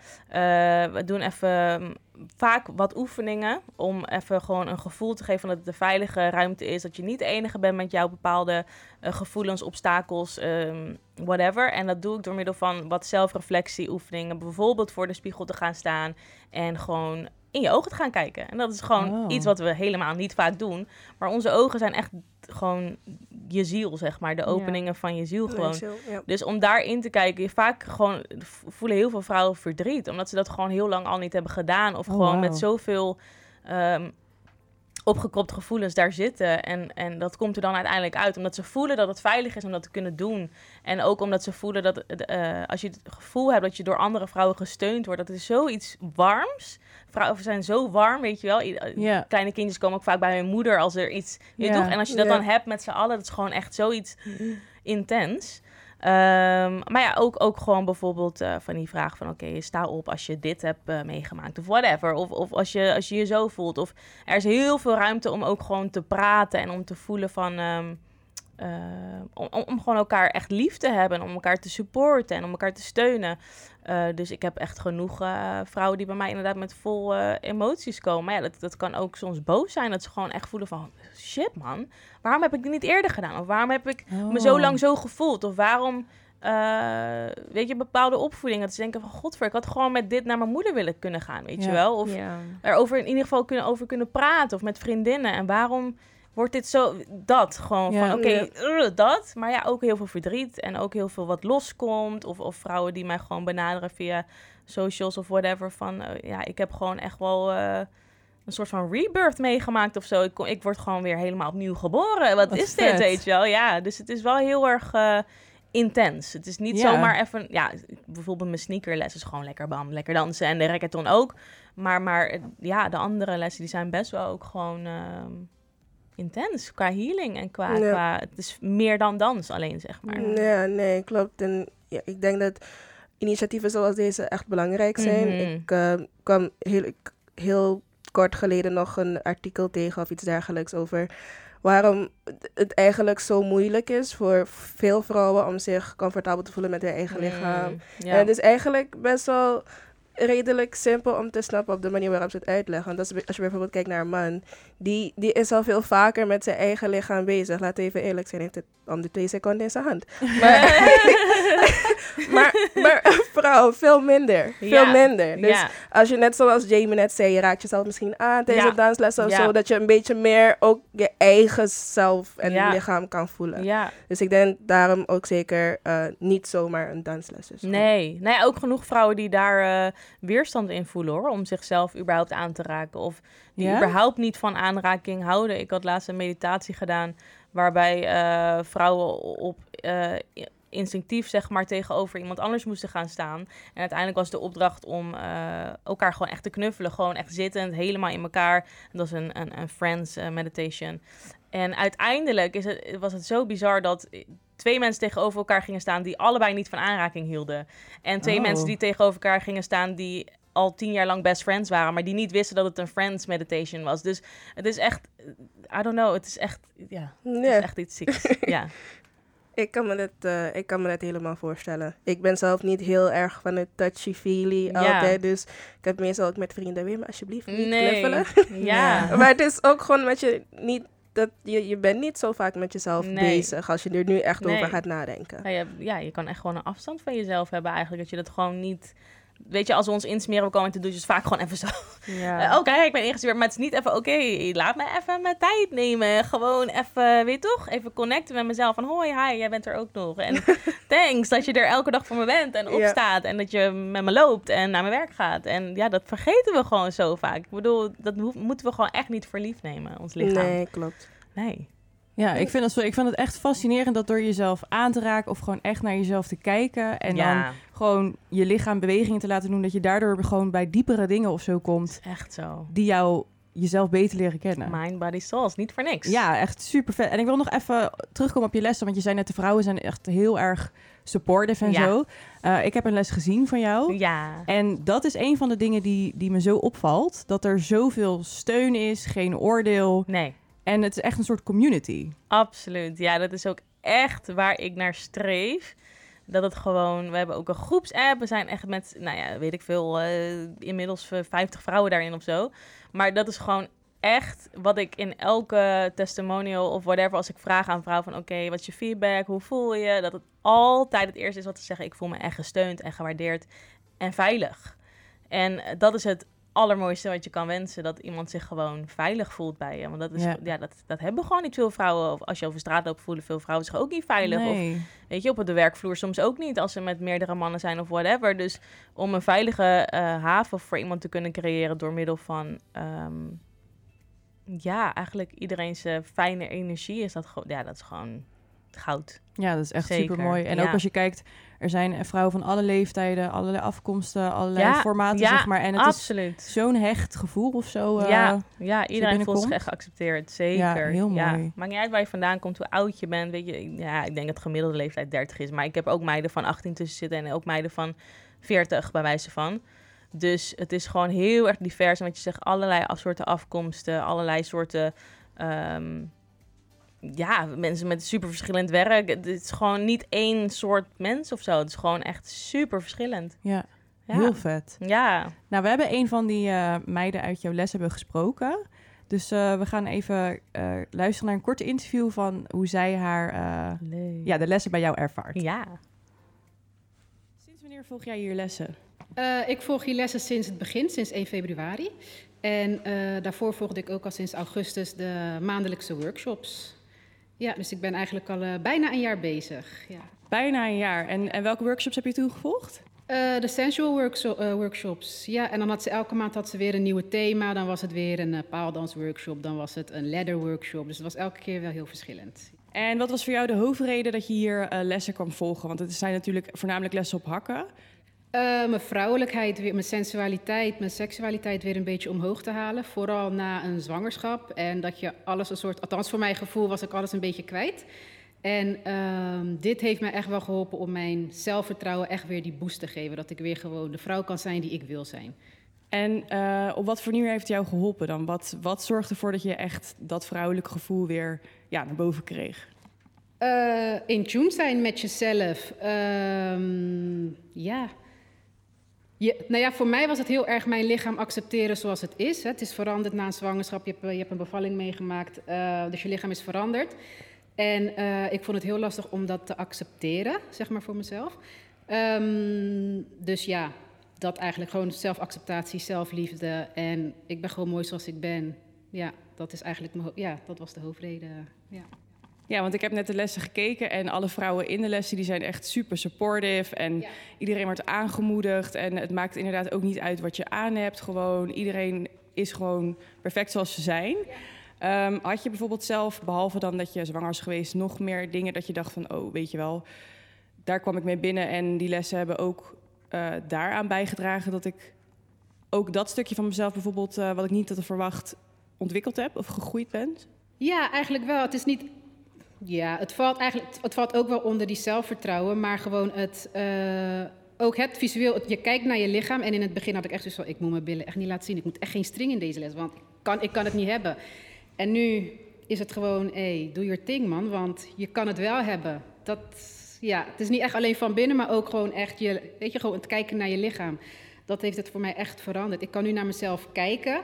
we doen even vaak wat oefeningen om even gewoon een gevoel te geven dat het een veilige ruimte is, dat je niet de enige bent met jouw bepaalde eh, gevoelens, obstakels, ehm, whatever. En dat doe ik door middel van wat zelfreflectie oefeningen, bijvoorbeeld voor de spiegel te gaan staan en gewoon in je ogen te gaan kijken. En dat is gewoon Oh. iets wat we helemaal niet vaak doen. Maar onze ogen zijn echt gewoon je ziel, zeg maar. De Ja. openingen van je ziel gewoon. Zo, ja. Dus om daarin te kijken, je vaak gewoon voelen heel veel vrouwen verdriet. Omdat ze dat gewoon heel lang al niet hebben gedaan. Of Oh, gewoon met zoveel ehm opgekropt gevoelens daar zitten. En, en dat komt er dan uiteindelijk uit. Omdat ze voelen dat het veilig is om dat te kunnen doen. En ook omdat ze voelen dat eh, als je het gevoel hebt dat je door andere vrouwen gesteund wordt, dat is zoiets warms. Vrouwen zijn zo warm, weet je wel. Eh, Ja. Kleine kindjes komen ook vaak bij hun moeder als er iets. Je toch? En als je dat dan hebt met z'n allen, dat is gewoon echt zoiets intens. Ehm, maar ja, ook, ook gewoon bijvoorbeeld eh, van die vraag van... oké, sta op als je dit hebt eh, meegemaakt of whatever. Of, of als, je, als je je zo voelt. Of er is heel veel ruimte om ook gewoon te praten... en om te voelen van... ehm, eh, om, om gewoon elkaar echt lief te hebben... en om elkaar te supporten en om elkaar te steunen. Eh, dus ik heb echt genoeg eh, vrouwen die bij mij inderdaad met vol emoties komen. Maar ja, dat, dat kan ook soms boos zijn. Dat ze gewoon echt voelen van... shit man, waarom heb ik dit niet eerder gedaan? Of waarom heb ik me zo Oh. lang zo gevoeld? Of waarom, eh, weet je, bepaalde opvoedingen. Dat ze denken van, godver, ik had gewoon met dit naar mijn moeder willen kunnen gaan, weet je wel? Of Ja. erover in ieder geval kunnen, over kunnen praten. Of met vriendinnen. En waarom wordt dit zo, dat gewoon Ja. van, oké, Ja. uh, dat. Maar ja, ook heel veel verdriet. En ook heel veel wat loskomt. Of, of vrouwen die mij gewoon benaderen via socials of whatever. Van, eh, ja, ik heb gewoon echt wel... eh, een soort van rebirth meegemaakt of zo. Ik, ik word gewoon weer helemaal opnieuw geboren. Wat, Wat is vet. dit, weet je wel? Ja, dus het is wel heel erg eh, intens. Het is niet Ja. zomaar even... Ja, bijvoorbeeld mijn sneakerles is gewoon lekker bam, lekker dansen. En de reggaeton ook. Maar, maar eh, ja, de andere lessen die zijn best wel ook gewoon ehm, intens. Qua healing en qua, Ja. qua... Het is meer dan dans alleen, zeg maar. Ja, nee, klopt. En ja, ik denk dat initiatieven zoals deze echt belangrijk zijn. Mhm. Ik eh, kwam heel, heel kort geleden nog een artikel tegen of iets dergelijks over waarom het eigenlijk zo moeilijk is voor veel vrouwen om zich comfortabel te voelen met hun eigen lichaam. Mm, ja. En het is eigenlijk best wel redelijk simpel om te snappen op de manier waarop ze het uitleggen. Want als, als je bijvoorbeeld kijkt naar een man, die, die is al veel vaker met zijn eigen lichaam bezig. Laat even eerlijk zijn, heeft het om de twee seconden in zijn hand. Maar, maar, maar een vrouw, veel minder. Veel minder. Dus als je net zoals Jamie net zei, je raakt jezelf misschien aan tijdens een dansles of zo, dat je een beetje meer ook je eigen zelf en lichaam kan voelen. Dus ik denk daarom ook zeker eh, niet zomaar een dansles. Nee. nee, ook genoeg vrouwen die daar eh, weerstand in voelen hoor. Om zichzelf überhaupt aan te raken. Of die Ja? überhaupt niet van aanraking houden. Ik had laatst een meditatie gedaan waarbij eh, vrouwen op eh, instinctief zeg maar tegenover iemand anders moesten gaan staan. En uiteindelijk was de opdracht om eh, elkaar gewoon echt te knuffelen. Gewoon echt zittend, helemaal in elkaar. Dat was een, een, een friends eh, meditation. En uiteindelijk is het, was het zo bizar dat twee mensen tegenover elkaar gingen staan die allebei niet van aanraking hielden. En twee Oh. mensen die tegenover elkaar gingen staan die al tien jaar lang best friends waren, maar die niet wisten dat het een friends meditation was. Dus het is echt, I don't know, het is echt, ja, het is echt iets zieks. ja. Ik kan, me dat, eh, ik kan me dat helemaal voorstellen. Ik ben zelf niet heel erg van het touchy-feely Ja. altijd. Dus ik heb meestal ook met vrienden weer, maar alsjeblieft niet Nee. knuffelen. Ja. maar het is ook gewoon met je niet... Dat je, je bent niet zo vaak met jezelf Nee. bezig als je er nu echt Nee. over gaat nadenken. Ja, je, ja, je kan echt gewoon een afstand van jezelf hebben eigenlijk. Dat je dat gewoon niet... Weet je, als we ons insmeren, we komen te douchen, is vaak gewoon even zo. Ja. Eh, Oké, ik ben ingestuurd, maar het is niet even, oké, laat me even mijn tijd nemen. Gewoon even, weet je toch, even connecten met mezelf. Van, hoi, hi, jij bent er ook nog. En thanks dat je er elke dag voor me bent en Ja. opstaat. En dat je met me loopt en naar mijn werk gaat. En ja, dat vergeten we gewoon zo vaak. Ik bedoel, dat moeten we gewoon echt niet voor lief nemen, ons lichaam. Nee, klopt. Nee. Ja, ik vind, het zo, ik vind het echt fascinerend dat door jezelf aan te raken of gewoon echt naar jezelf te kijken en dan gewoon je lichaam bewegingen te laten doen, dat je daardoor gewoon bij diepere dingen of zo komt echt zo. die jou jezelf beter leren kennen. Mind, body, soul is niet voor niks. Ja, echt super vet. En ik wil nog even terugkomen op je lessen, want je zei net de vrouwen zijn echt heel erg supportive en Ja. zo. Eh, ik heb een les gezien van jou. Ja. En dat is een van de dingen die, die me zo opvalt. Dat er zoveel steun is, geen oordeel. Nee. En het is echt een soort community. Absoluut. Ja, dat is ook echt waar ik naar streef. Dat het gewoon, we hebben ook een groepsapp. We zijn echt met, nou ja, weet ik veel, eh, inmiddels eh, 50 vrouwen daarin of zo. Maar dat is gewoon echt wat ik in elke testimonial of whatever, als ik vraag aan vrouwen van oké, wat is je feedback, hoe voel je? Dat het altijd het eerste is wat ze zeggen. Ik voel me echt gesteund en gewaardeerd en veilig. En eh, dat is het allermooiste wat je kan wensen. Dat iemand zich gewoon veilig voelt bij je. Want dat, is, Ja. ja. dat, dat hebben gewoon niet veel vrouwen. Of als je over straat loopt, voelen veel vrouwen zich ook niet veilig. Of weet je, op de werkvloer soms ook niet. Als ze met meerdere mannen zijn of whatever. Dus om een veilige eh, haven voor iemand te kunnen creëren door middel van... ehm, ja, eigenlijk iedereen zijn fijne energie is dat gewoon... Ja, dat is gewoon goud. Ja, dat is echt super mooi. En ja. ook als je kijkt, er zijn eh, vrouwen van alle leeftijden, allerlei afkomsten, allerlei Ja, formaten, ja, zeg maar. En het is Absoluut. zo'n hecht gevoel of zo. eh, ja, ja, iedereen voelt zich echt geaccepteerd. Zeker. Ja, heel mooi. Maakt niet uit waar je vandaan komt, hoe oud je bent. Weet je, ja, ik denk dat gemiddelde leeftijd 30 is. Maar ik heb ook meiden van 18 tussen zitten en ook meiden van 40 bij wijze van. Dus het is gewoon heel erg divers. En wat je zegt, allerlei soorten afkomsten, allerlei soorten. ehm, ja, mensen met super verschillend werk. Het is gewoon niet één soort mens of zo. Het is gewoon echt super verschillend. ja, Ja. heel vet. Ja, Nou, we hebben een van die eh, meiden uit jouw les hebben gesproken. Dus eh, we gaan even eh, luisteren naar een korte interview van hoe zij haar, eh, ja, de lessen bij jou ervaart. ja. Sinds wanneer volg jij hier lessen? Eh, ik volg hier lessen sinds het begin, sinds 1 februari. En eh, daarvoor volgde ik ook al sinds augustus de maandelijkse workshops. Ja, dus ik ben eigenlijk al eh, bijna een jaar bezig. Ja. Bijna een jaar. En, en welke workshops heb je toen gevolgd? Eh, de sensual workso- eh, workshops. Ja, en dan had ze elke maand had ze weer een nieuw thema. Dan was het weer een paaldansworkshop, dan was het een ladder workshop. Dus het was elke keer wel heel verschillend. En wat was voor jou de hoofdreden dat je hier lessen kwam volgen? Want het zijn natuurlijk voornamelijk lessen op hakken. Eh, mijn vrouwelijkheid, weer, mijn sensualiteit, mijn seksualiteit weer een beetje omhoog te halen. Vooral na een zwangerschap. En dat je alles een soort, althans voor mijn gevoel was ik alles een beetje kwijt. En ehm, dit heeft mij echt wel geholpen om mijn zelfvertrouwen echt weer die boost te geven. Dat ik weer gewoon de vrouw kan zijn die ik wil zijn. En eh, op wat voor manier heeft het jou geholpen dan? Wat, wat zorgt ervoor dat je echt dat vrouwelijke gevoel weer ja, naar boven kreeg? Eh, in tune zijn met jezelf. Ehm, ja. Nou ja, voor mij was het heel erg mijn lichaam accepteren zoals het is. Het is veranderd na een zwangerschap. Je hebt, je hebt een bevalling meegemaakt, uh, dus je lichaam is veranderd. En uh, ik vond het heel lastig om dat te accepteren, zeg maar voor mezelf. Um, dus ja, dat eigenlijk gewoon zelfacceptatie, zelfliefde. En ik ben gewoon mooi zoals ik ben. Ja, dat is eigenlijk ja, dat was de hoofdreden. Ja. Ja, want ik heb net de lessen gekeken en alle vrouwen in de lessen die zijn echt super supportive. En iedereen wordt aangemoedigd. En het maakt inderdaad ook niet uit wat je aan hebt. Gewoon, iedereen is gewoon perfect zoals ze zijn. Um, had je bijvoorbeeld zelf, behalve dan dat je zwanger was geweest, nog meer dingen dat je dacht van, oh, weet je wel, daar kwam ik mee binnen en die lessen hebben ook uh, daaraan bijgedragen dat ik ook dat stukje van mezelf bijvoorbeeld, uh, wat ik niet had verwacht, ontwikkeld heb of gegroeid ben? Ja, eigenlijk wel. Het is niet ja, het valt eigenlijk het valt ook wel onder die zelfvertrouwen, maar gewoon het. Uh, ook het visueel, je kijkt naar je lichaam en in het begin had ik echt zo, ik moet mijn billen echt niet laten zien. Ik moet echt geen string in deze les, want ik kan, ik kan het niet hebben. En nu is het gewoon, hey, doe your thing man, want je kan het wel hebben. Dat, ja, het is niet echt alleen van binnen, maar ook gewoon echt, je, weet je, gewoon het kijken naar je lichaam. Dat heeft het voor mij echt veranderd. Ik kan nu naar mezelf kijken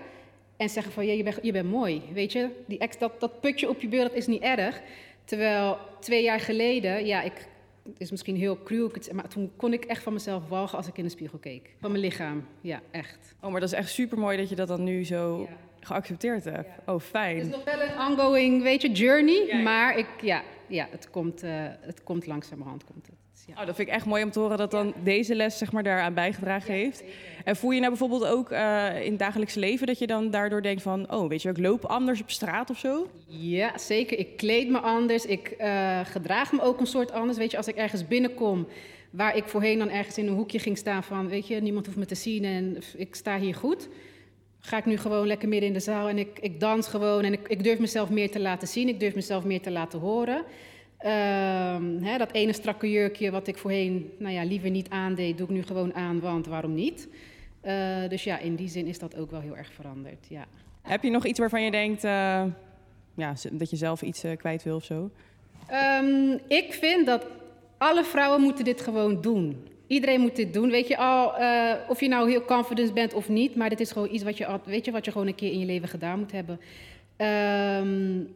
en zeggen van, ja, je bent, je bent mooi, weet je. Die ex, dat, dat putje op je beeld, dat is niet erg. Terwijl twee jaar geleden, ja, ik, het is misschien heel cruel, maar toen kon ik echt van mezelf walgen als ik in de spiegel keek. Van mijn lichaam, ja, echt. Oh, maar dat is echt super mooi dat je dat dan nu zo geaccepteerd hebt. Oh, fijn. Het is nog wel een ongoing, weet je, journey, maar ik, ja, ja het, komt, uh, het komt langzamerhand. Komt het. Ja. Oh, dat vind ik echt mooi om te horen dat dan deze les zeg maar, daaraan bijgedragen heeft. En voel je nou bijvoorbeeld ook uh, in het dagelijks leven dat je dan daardoor denkt van... oh, weet je, ik loop anders op straat of zo? Ja, zeker. Ik kleed me anders. Ik uh, gedraag me ook een soort anders. Weet je, als ik ergens binnenkom waar ik voorheen dan ergens in een hoekje ging staan van... weet je, niemand hoeft me te zien en ik sta hier goed... ga ik nu gewoon lekker midden in de zaal en ik, ik dans gewoon... en ik, ik durf mezelf meer te laten zien, ik durf mezelf meer te laten horen... Um, hè, dat ene strakke jurkje wat ik voorheen nou ja, liever niet aandeed, doe ik nu gewoon aan, want waarom niet? Uh, dus ja, in die zin is dat ook wel heel erg veranderd. Ja. Heb je nog iets waarvan je denkt uh, ja, dat je zelf iets uh, kwijt wil of zo? Um, ik vind dat alle vrouwen moeten dit gewoon doen. Iedereen moet dit doen. Weet je al, of je nou heel confident bent of niet, maar dit is gewoon iets wat je, weet je, wat je gewoon een keer in je leven gedaan moet hebben. Um,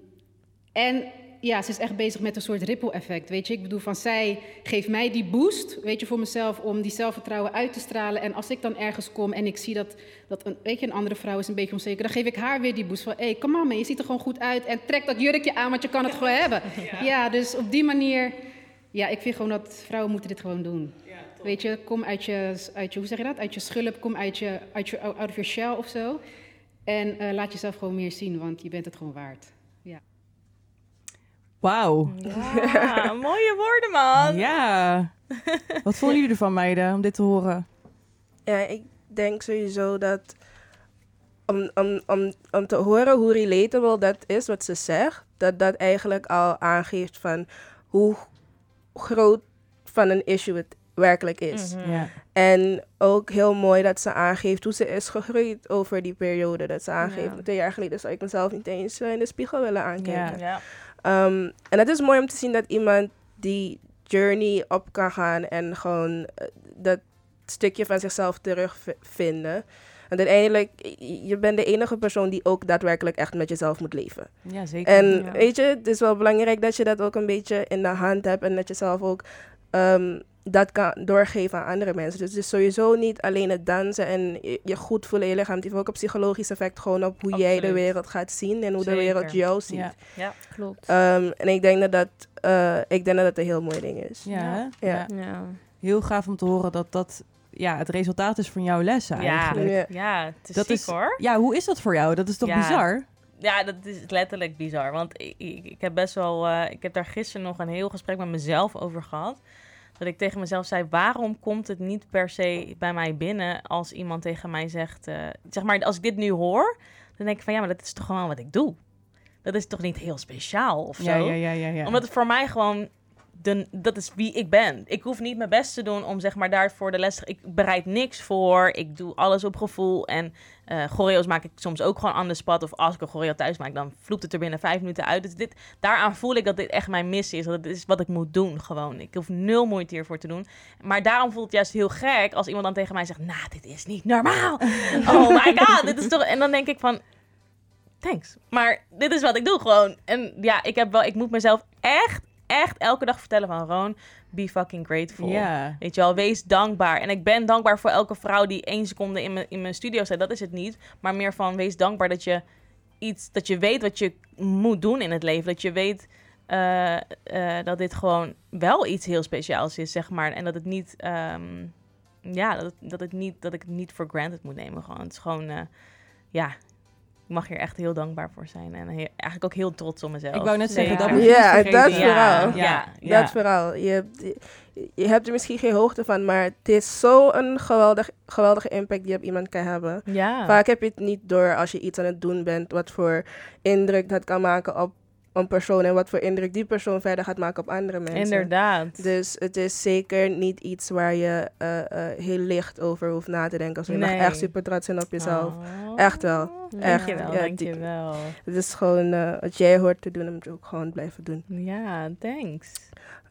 en ja, ze is echt bezig met een soort ripple effect. Weet je, ik bedoel, van zij geeft mij die boost, weet je, voor mezelf, om die zelfvertrouwen uit te stralen. En als ik dan ergens kom en ik zie dat, dat een, weet je, een andere vrouw is een beetje onzeker, dan geef ik haar weer die boost van, hé, hey, come on man, je ziet er gewoon goed uit en trek dat jurkje aan, want je kan het gewoon hebben. Ja. dus op die manier, ja, ik vind gewoon dat vrouwen moeten dit gewoon doen. Ja, weet je, kom uit je, uit je, hoe zeg je dat, uit je schulp, kom uit je, uit je, out of your shell of zo. En uh, laat jezelf gewoon meer zien, want je bent het gewoon waard. Wauw. Ja, mooie woorden, man. Ja. Wat vonden jullie ervan, meiden, om dit te horen? Ja, ik denk sowieso dat... Om, om, om, om te horen hoe relatable dat is, wat ze zegt... dat dat eigenlijk al aangeeft van hoe groot van een issue het werkelijk is. Mm -hmm. ja. En ook heel mooi dat ze aangeeft hoe ze is gegroeid over die periode. Dat ze aangeeft, twee jaar geleden zou ik mezelf niet eens in de spiegel willen aankijken. Ja. Um, en het is mooi om te zien dat iemand die journey op kan gaan en gewoon uh, dat stukje van zichzelf terugvinden. En uiteindelijk, je bent de enige persoon die ook daadwerkelijk echt met jezelf moet leven. Ja, zeker. En ja. weet je, het is wel belangrijk dat je dat ook een beetje in de hand hebt en dat je zelf ook um, dat kan doorgeven aan andere mensen. Dus het is sowieso niet alleen het dansen en je, goed voelen in je lichaam. Het heeft ook een psychologisch effect gewoon op hoe Absoluut. jij de wereld gaat zien en hoe Zeker. de wereld jou ziet. Ja. Ja. Klopt. Um, en ik denk dat dat, uh, ik denk dat dat een heel mooi ding is. Ja, Ja. hè? Ja. Ja. Heel gaaf om te horen dat dat ja, het resultaat is van jouw lessen Ja. eigenlijk. Ja. ja, het is Dat ziek is- hoor. Ja, hoe is dat voor jou? Dat is toch Ja. bizar? Ja, dat is letterlijk bizar. Want ik, ik, ik heb best wel. eh, ik heb daar gisteren nog een heel gesprek met mezelf over gehad. Dat ik tegen mezelf zei: waarom komt het niet per se bij mij binnen als iemand tegen mij zegt. eh, zeg maar, als ik dit nu hoor, dan denk ik van ja, maar dat is toch gewoon wat ik doe. Dat is toch niet heel speciaal of zo? Ja, ja, ja, ja. ja. Omdat het voor mij gewoon de, dat is wie ik ben. Ik hoef niet mijn best te doen om zeg maar daarvoor de les te... Ik bereid niks voor. Ik doe alles op gevoel. En eh choreo's maak ik soms ook gewoon aan de spot. Of als ik een choreo thuis maak, dan vloept het er binnen vijf minuten uit. Dus dit, daaraan voel ik dat dit echt mijn missie is. Dat dit is wat ik moet doen gewoon. Ik hoef nul moeite hiervoor te doen. Maar daarom voelt het juist heel gek als iemand dan tegen mij zegt... Nou, dit is niet normaal. Oh my god, dit is toch... En dan denk ik van... Thanks. Maar dit is wat ik doe gewoon. En ja, ik, heb wel, ik moet mezelf echt, echt elke dag vertellen van... Roon, be fucking grateful. Ja. Weet je wel, wees dankbaar. En ik ben dankbaar voor elke vrouw die één seconde in mijn, in mijn studio staat. Dat is het niet. Maar meer van, wees dankbaar dat je iets... Dat je weet wat je moet doen in het leven. Dat je weet eh, eh, dat dit gewoon wel iets heel speciaals is, zeg maar. En dat het niet... ehm, ja, dat, het- dat, het niet, dat ik het niet voor granted moet nemen. Gewoon. Het is gewoon... eh, ja, ik mag hier echt heel dankbaar voor zijn. En eigenlijk ook heel trots op mezelf. Ik wou net zeggen, dat moet je niet Ja, dat ja, vooral. Ja. Dat vooral. Je, hebt- je, je hebt er misschien geen hoogte van, maar het is zo'n geweldig, geweldige impact die je op iemand kan hebben. Ja. Vaak heb je het niet door als je iets aan het doen bent, wat voor indruk dat kan maken op een persoon en wat voor indruk die persoon verder gaat maken op andere mensen. Inderdaad. Dus het is zeker niet iets waar je eh, eh, heel licht over hoeft na te denken. Als je mag echt super trots zijn op jezelf. Oh. Echt wel. Echt. Dankjewel, Ja, dankjewel. Het is gewoon eh, wat jij hoort te doen, moet je ook gewoon blijven doen. Ja, thanks.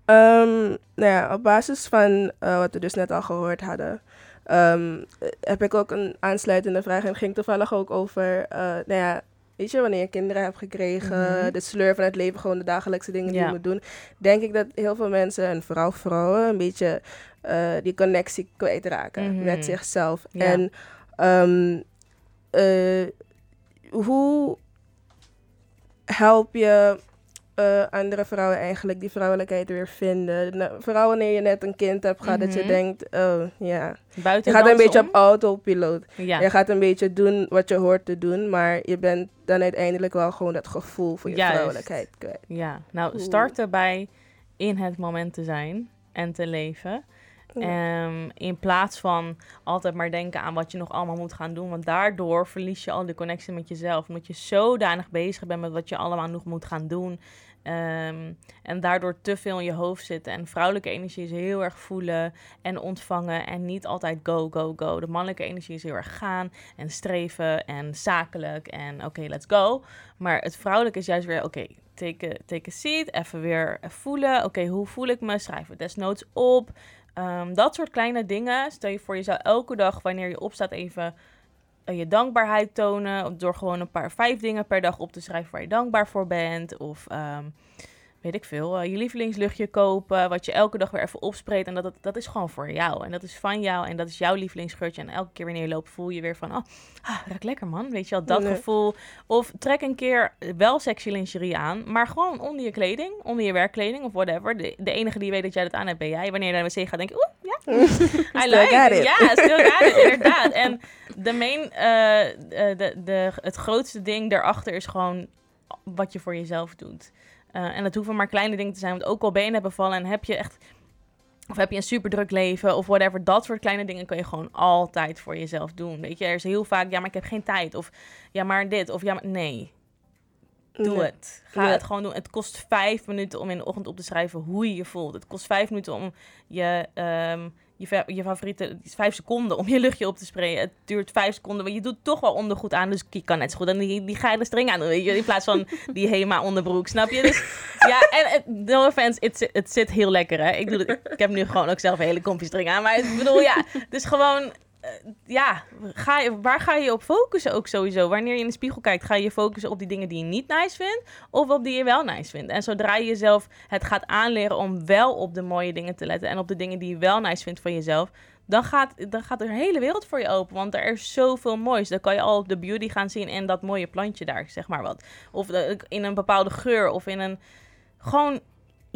Ehm, nou ja, op basis van wat we dus net al gehoord hadden, ehm, eh, heb ik ook een aansluitende vraag. En het ging toevallig ook over, nou ja, weet je, wanneer je kinderen hebt gekregen, Mhm. de sleur van het leven, gewoon de dagelijkse dingen die je moet doen. Denk ik dat heel veel mensen, en vooral vrouwen, een beetje eh, die connectie kwijtraken Mhm. met zichzelf. En ehm, eh, hoe help je eh, andere vrouwen eigenlijk die vrouwelijkheid weer vinden? Nou, vooral wanneer je net een kind hebt gehad, dat je Mhm. denkt, oh ja. Buiten Je gaat een beetje om? op autopiloot. Ja. Je gaat een beetje doen wat je hoort te doen, maar je bent dan uiteindelijk wel gewoon dat gevoel voor je Juist. vrouwelijkheid kwijt. ja, nou, start erbij in het moment te zijn en te leven. Ehm, in plaats van altijd maar denken aan wat je nog allemaal moet gaan doen. Want daardoor verlies je al de connectie met jezelf. Omdat je zodanig bezig bent met wat je allemaal nog moet gaan doen. Ehm, en daardoor te veel in je hoofd zitten. En vrouwelijke energie is heel erg voelen en ontvangen. En niet altijd go, go, go. De mannelijke energie is heel erg gaan en streven en zakelijk. En oké, let's go. Maar het vrouwelijke is juist weer, oké, take, a, take a seat. Even weer voelen. Oké, hoe voel ik me? Schrijf het desnoods op. Ehm, dat soort kleine dingen. Stel je voor, je zou elke dag, wanneer je opstaat, even je dankbaarheid tonen. Door gewoon een paar, vijf dingen per dag op te schrijven waar je dankbaar voor bent. Of ehm, weet ik veel, eh, je lievelingsluchtje kopen. Wat je elke dag weer even opspreekt. En dat, dat, dat is gewoon voor jou. En dat is van jou. En dat is jouw lievelingsgeurtje. En elke keer wanneer je loopt, voel je weer van... Oh, ah, ruikt lekker man. Weet je wel, dat gevoel. Of trek een keer wel sexy lingerie aan. Maar gewoon onder je kleding. Onder je werkkleding of whatever. De, de enige die weet dat jij dat aan hebt, ben jij. Wanneer je naar de wc gaat, denk je... Oeh, ja, I Still like it. Ja, still got it, inderdaad. En de main, eh, eh, de, de, het grootste ding daarachter is gewoon wat je voor jezelf doet. Eh, en dat hoeven maar kleine dingen te zijn. Want ook al ben je net bevallen en heb je echt... Of heb je een super druk leven of whatever. Dat soort kleine dingen kun je gewoon altijd voor jezelf doen. Weet je, er is heel vaak... Ja, maar ik heb geen tijd. Of ja, maar dit. Of ja, maar... Nee, Doe het. Ga het gewoon doen. Het kost vijf minuten om in de ochtend op te schrijven hoe je je voelt. Het kost vijf minuten om je, ehm, je, je favoriete... Is vijf seconden om je luchtje op te sprayen. Het duurt vijf seconden, maar je doet toch wel ondergoed aan. Dus je kan net zo goed dan die, die geile string aan doen, weet je. In plaats van die Hema onderbroek, snap je? Dus ja, en no offense, het, zit- het zit heel lekker, hè. Ik, doe het, ik heb nu gewoon ook zelf een hele comfy string aan. Maar ik bedoel, ja, het is gewoon... eh, ja, ga je, waar ga je op focussen ook sowieso? Wanneer je in de spiegel kijkt, ga je je focussen op die dingen die je niet nice vindt of op die je wel nice vindt. En zodra je jezelf het gaat aanleren om wel op de mooie dingen te letten en op de dingen die je wel nice vindt van jezelf, dan gaat, dan gaat de hele wereld voor je open. Want er is zoveel moois. Dan kan je al de beauty gaan zien in dat mooie plantje daar, zeg maar wat. Of de- in een bepaalde geur of in een... Gewoon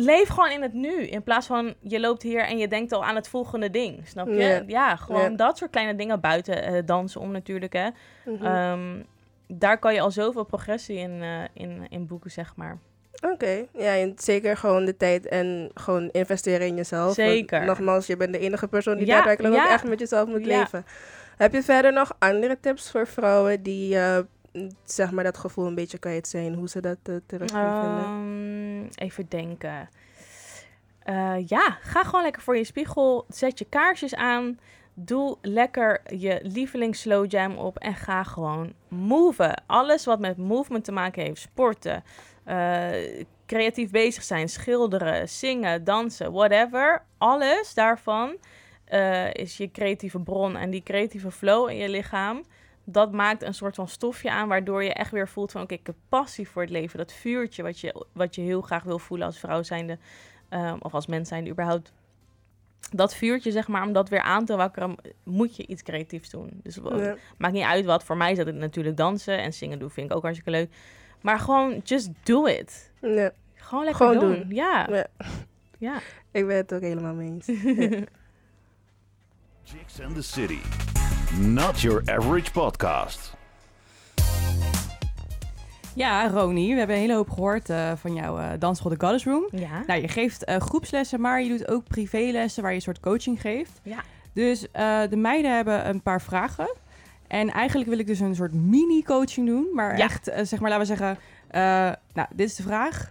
leef gewoon in het nu. In plaats van je loopt hier en je denkt al aan het volgende ding. Snap je? Ja. Ja, gewoon dat soort kleine dingen buiten eh, dansen om natuurlijk. Hè. Mhm. Ehm, daar kan je al zoveel progressie in, eh, in, in boeken, zeg maar. Oké, ja, en zeker gewoon de tijd en gewoon investeren in jezelf. Want Zeker. nogmaals, je bent de enige persoon die Ja, daadwerkelijk ook echt met jezelf moet Ja. leven. Heb je verder nog andere tips voor vrouwen die, eh, zeg maar, dat gevoel een beetje kwijt zijn? Hoe ze dat terug kunnen vinden? Even denken. eh, ja, ga gewoon lekker voor je spiegel. Zet je kaarsjes aan. Doe lekker je lievelings slow jam op en ga gewoon moven. Alles wat met movement te maken heeft, sporten, eh, creatief bezig zijn, schilderen, zingen, dansen, whatever. Alles daarvan eh, is je creatieve bron en die creatieve flow in je lichaam. Dat maakt een soort van stofje aan, waardoor je echt weer voelt van... oké, ik heb passie voor het leven. Dat vuurtje wat je, wat je heel graag wil voelen als vrouw zijnde... ehm, of als mens zijnde überhaupt. Dat vuurtje, zeg maar, om dat weer aan te wakkeren... moet je iets creatiefs doen. Dus Ja. maakt niet uit wat. Voor mij is dat natuurlijk dansen en zingen doen vind ik ook hartstikke leuk. Maar gewoon, just do it. Ja, Gewoon lekker Gewoon doen. doen. Ja. Ja. ja. ik ben het ook helemaal mee eens. Chicks and the City. Not your average podcast. Ja, Roni, we hebben een hele hoop gehoord eh, van jouw uh, dansschool The Goddess Room. Ja. Nou, je geeft eh, groepslessen, maar je doet ook privélessen waar je een soort coaching geeft. Ja. Dus eh, de meiden hebben een paar vragen. En eigenlijk wil ik dus een soort mini-coaching doen. Maar Ja. echt, eh, zeg maar, laten we zeggen... eh, nou, dit is de vraag.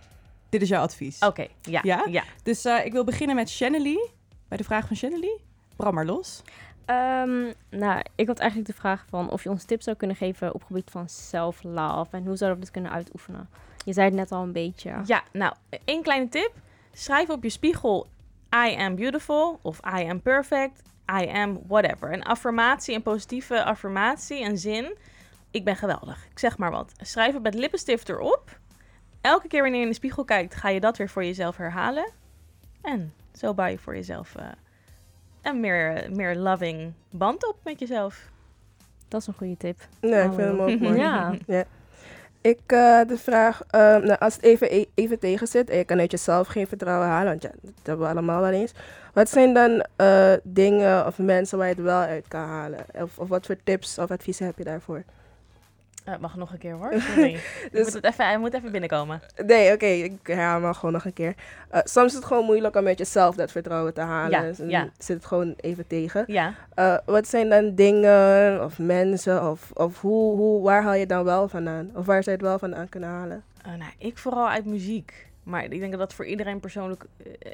Dit is jouw advies. Oké, ja. Ja? ja. Dus eh, ik wil beginnen met Shanley. Bij de vraag van Shanley. Bram maar los. Ehm, nou, ik had eigenlijk de vraag van of je ons tips zou kunnen geven op gebied van self-love. En hoe zouden we dit kunnen uitoefenen? Je zei het net al een beetje. Ja, nou, één kleine tip. Schrijf op je spiegel I am beautiful of I am perfect, I am whatever. Een affirmatie, een positieve affirmatie, een zin. Ik ben geweldig. Ik zeg maar wat. Schrijf het met lippenstift erop. Elke keer wanneer je in de spiegel kijkt, ga je dat weer voor jezelf herhalen. En zo bouw je voor jezelf eh, een meer, meer loving band op met jezelf. Dat is een goede tip. Nee, ik vind hem ook mooi. Ja. Ik, eh, de vraag, ehm, nou, als het even, e- even tegen zit en je kan uit jezelf geen vertrouwen halen, want ja, dat hebben we allemaal wel eens. Wat zijn dan eh, dingen of mensen waar je het wel uit kan halen? Of, of wat voor tips of adviezen heb je daarvoor? Eh, mag nog een keer hoor, sorry. Dus- moet het even, hij moet even binnenkomen. Nee, oké, ik herhaal maar gewoon nog een keer. Eh, soms is het gewoon moeilijk om met jezelf dat vertrouwen te halen. Ja, Dus ja. zit het gewoon even tegen. Ja, Eh, wat zijn dan dingen of mensen of, of hoe, hoe, waar haal je het dan wel vandaan? Of waar zou je het wel vandaan kunnen halen? Nou, ik vooral uit muziek. Maar ik denk dat dat voor iedereen persoonlijk,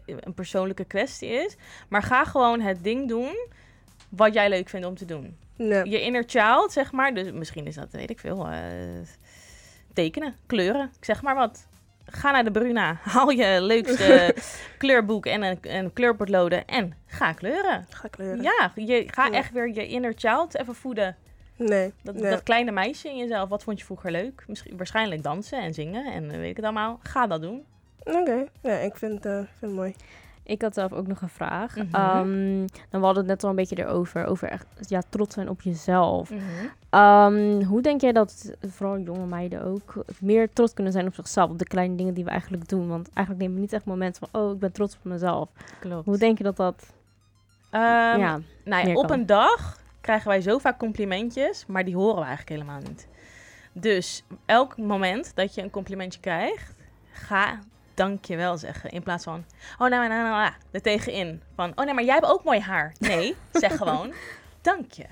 een persoonlijke kwestie is. Maar ga gewoon het ding doen wat jij leuk vindt om te doen. Nee. Je inner child, zeg maar. Dus misschien is dat, weet ik veel, eh, tekenen, kleuren. Ik zeg maar wat. Ga naar de Bruna, haal je leukste kleurboek en een, een kleurpotloden en ga kleuren. Ga kleuren. Ja, je, ga Ja. echt weer je inner child even voeden. Nee. Dat, nee. dat kleine meisje in jezelf, wat vond je vroeger leuk? Misschien, waarschijnlijk dansen en zingen en weet ik het allemaal. Ga dat doen. Oké, ja, ik vind, eh, vind het mooi. Ik had zelf ook nog een vraag. Mhm. Ehm, dan we hadden het net al een beetje erover. Over echt ja, trots zijn op jezelf. Ehm, hoe denk jij dat vooral jonge meiden ook meer trots kunnen zijn op zichzelf? Op de kleine dingen die we eigenlijk doen. Want eigenlijk nemen we niet echt momenten van... Oh, ik ben trots op mezelf. Klopt. Hoe denk je dat dat... Ehm, ja, nou ja, op kan? een dag krijgen wij zo vaak complimentjes, maar die horen we eigenlijk helemaal niet. Dus elk moment dat je een complimentje krijgt, ga dankjewel zeggen. In plaats van, oh nou, nou, nou, nou, er tegenin. Van, oh nee, maar jij hebt ook mooi haar. Nee, zeg gewoon, dank je.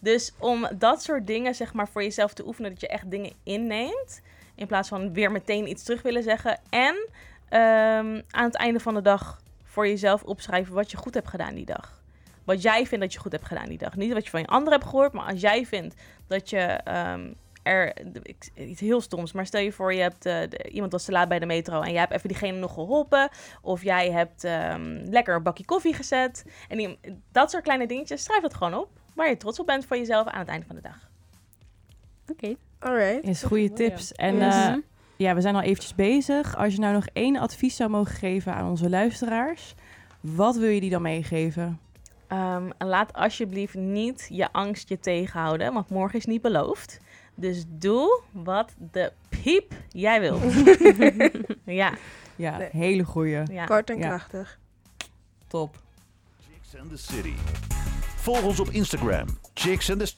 Dus om dat soort dingen, zeg maar, voor jezelf te oefenen, dat je echt dingen inneemt. In plaats van weer meteen iets terug willen zeggen. En ehm, aan het einde van de dag voor jezelf opschrijven wat je goed hebt gedaan die dag. Wat jij vindt dat je goed hebt gedaan die dag. Niet wat je van je anderen hebt gehoord, maar als jij vindt dat je ehm, er ik- iets heel stoms. Maar stel je voor, je hebt eh, de- iemand was te laat bij de metro en jij hebt even diegene nog geholpen. Of jij hebt ehm, lekker een bakje koffie gezet. En die, dat soort kleine dingetjes, schrijf dat gewoon op. Waar je trots op bent voor jezelf aan het einde van de dag. oké. Alright. Is goede tips. En Yes. eh, ja, we zijn al eventjes bezig. Als je nou nog één advies zou mogen geven aan onze luisteraars, wat wil je die dan meegeven? Ehm, laat alsjeblieft niet je angst je tegenhouden, want morgen is niet beloofd. Dus doe wat de piep jij wil. ja, Ja, Nee. hele goeie. ja. Kort en Ja. krachtig. Top. Chicks and the City. Volg ons op Instagram. Chicks and the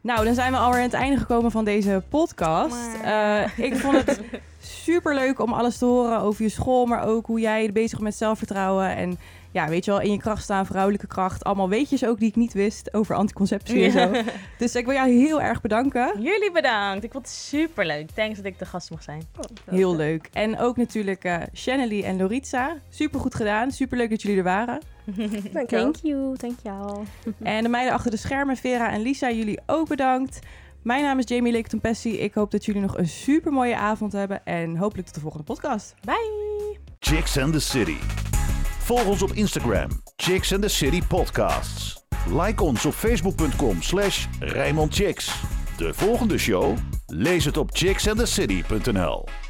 Nou, dan zijn we alweer aan het einde gekomen van deze podcast. Eh, ik vond het super leuk om alles te horen over je school, maar ook hoe jij bezig bent met zelfvertrouwen. En ja, weet je wel, in je kracht staan, vrouwelijke kracht. Allemaal weetjes ook die ik niet wist over anticonceptie en zo. Dus ik wil jou heel erg bedanken. Jullie bedankt. Ik vond het super leuk. Thanks dat ik de gast mag zijn. Heel leuk. En ook natuurlijk eh Shanely en Loritza. Super goed gedaan. Super leuk dat jullie er waren. Thank you, thank jou. En de meiden achter de schermen, Vera en Lisa, jullie ook bedankt. Mijn naam is Jamie Lake Pessi. Ik hoop dat jullie nog een super mooie avond hebben. En hopelijk tot de volgende podcast. Bye! Chicks and the City. Volg ons op Instagram, Chicks and the City Podcasts. Like ons op facebook.com slash. De volgende show? Lees het op chicksandthecity.nl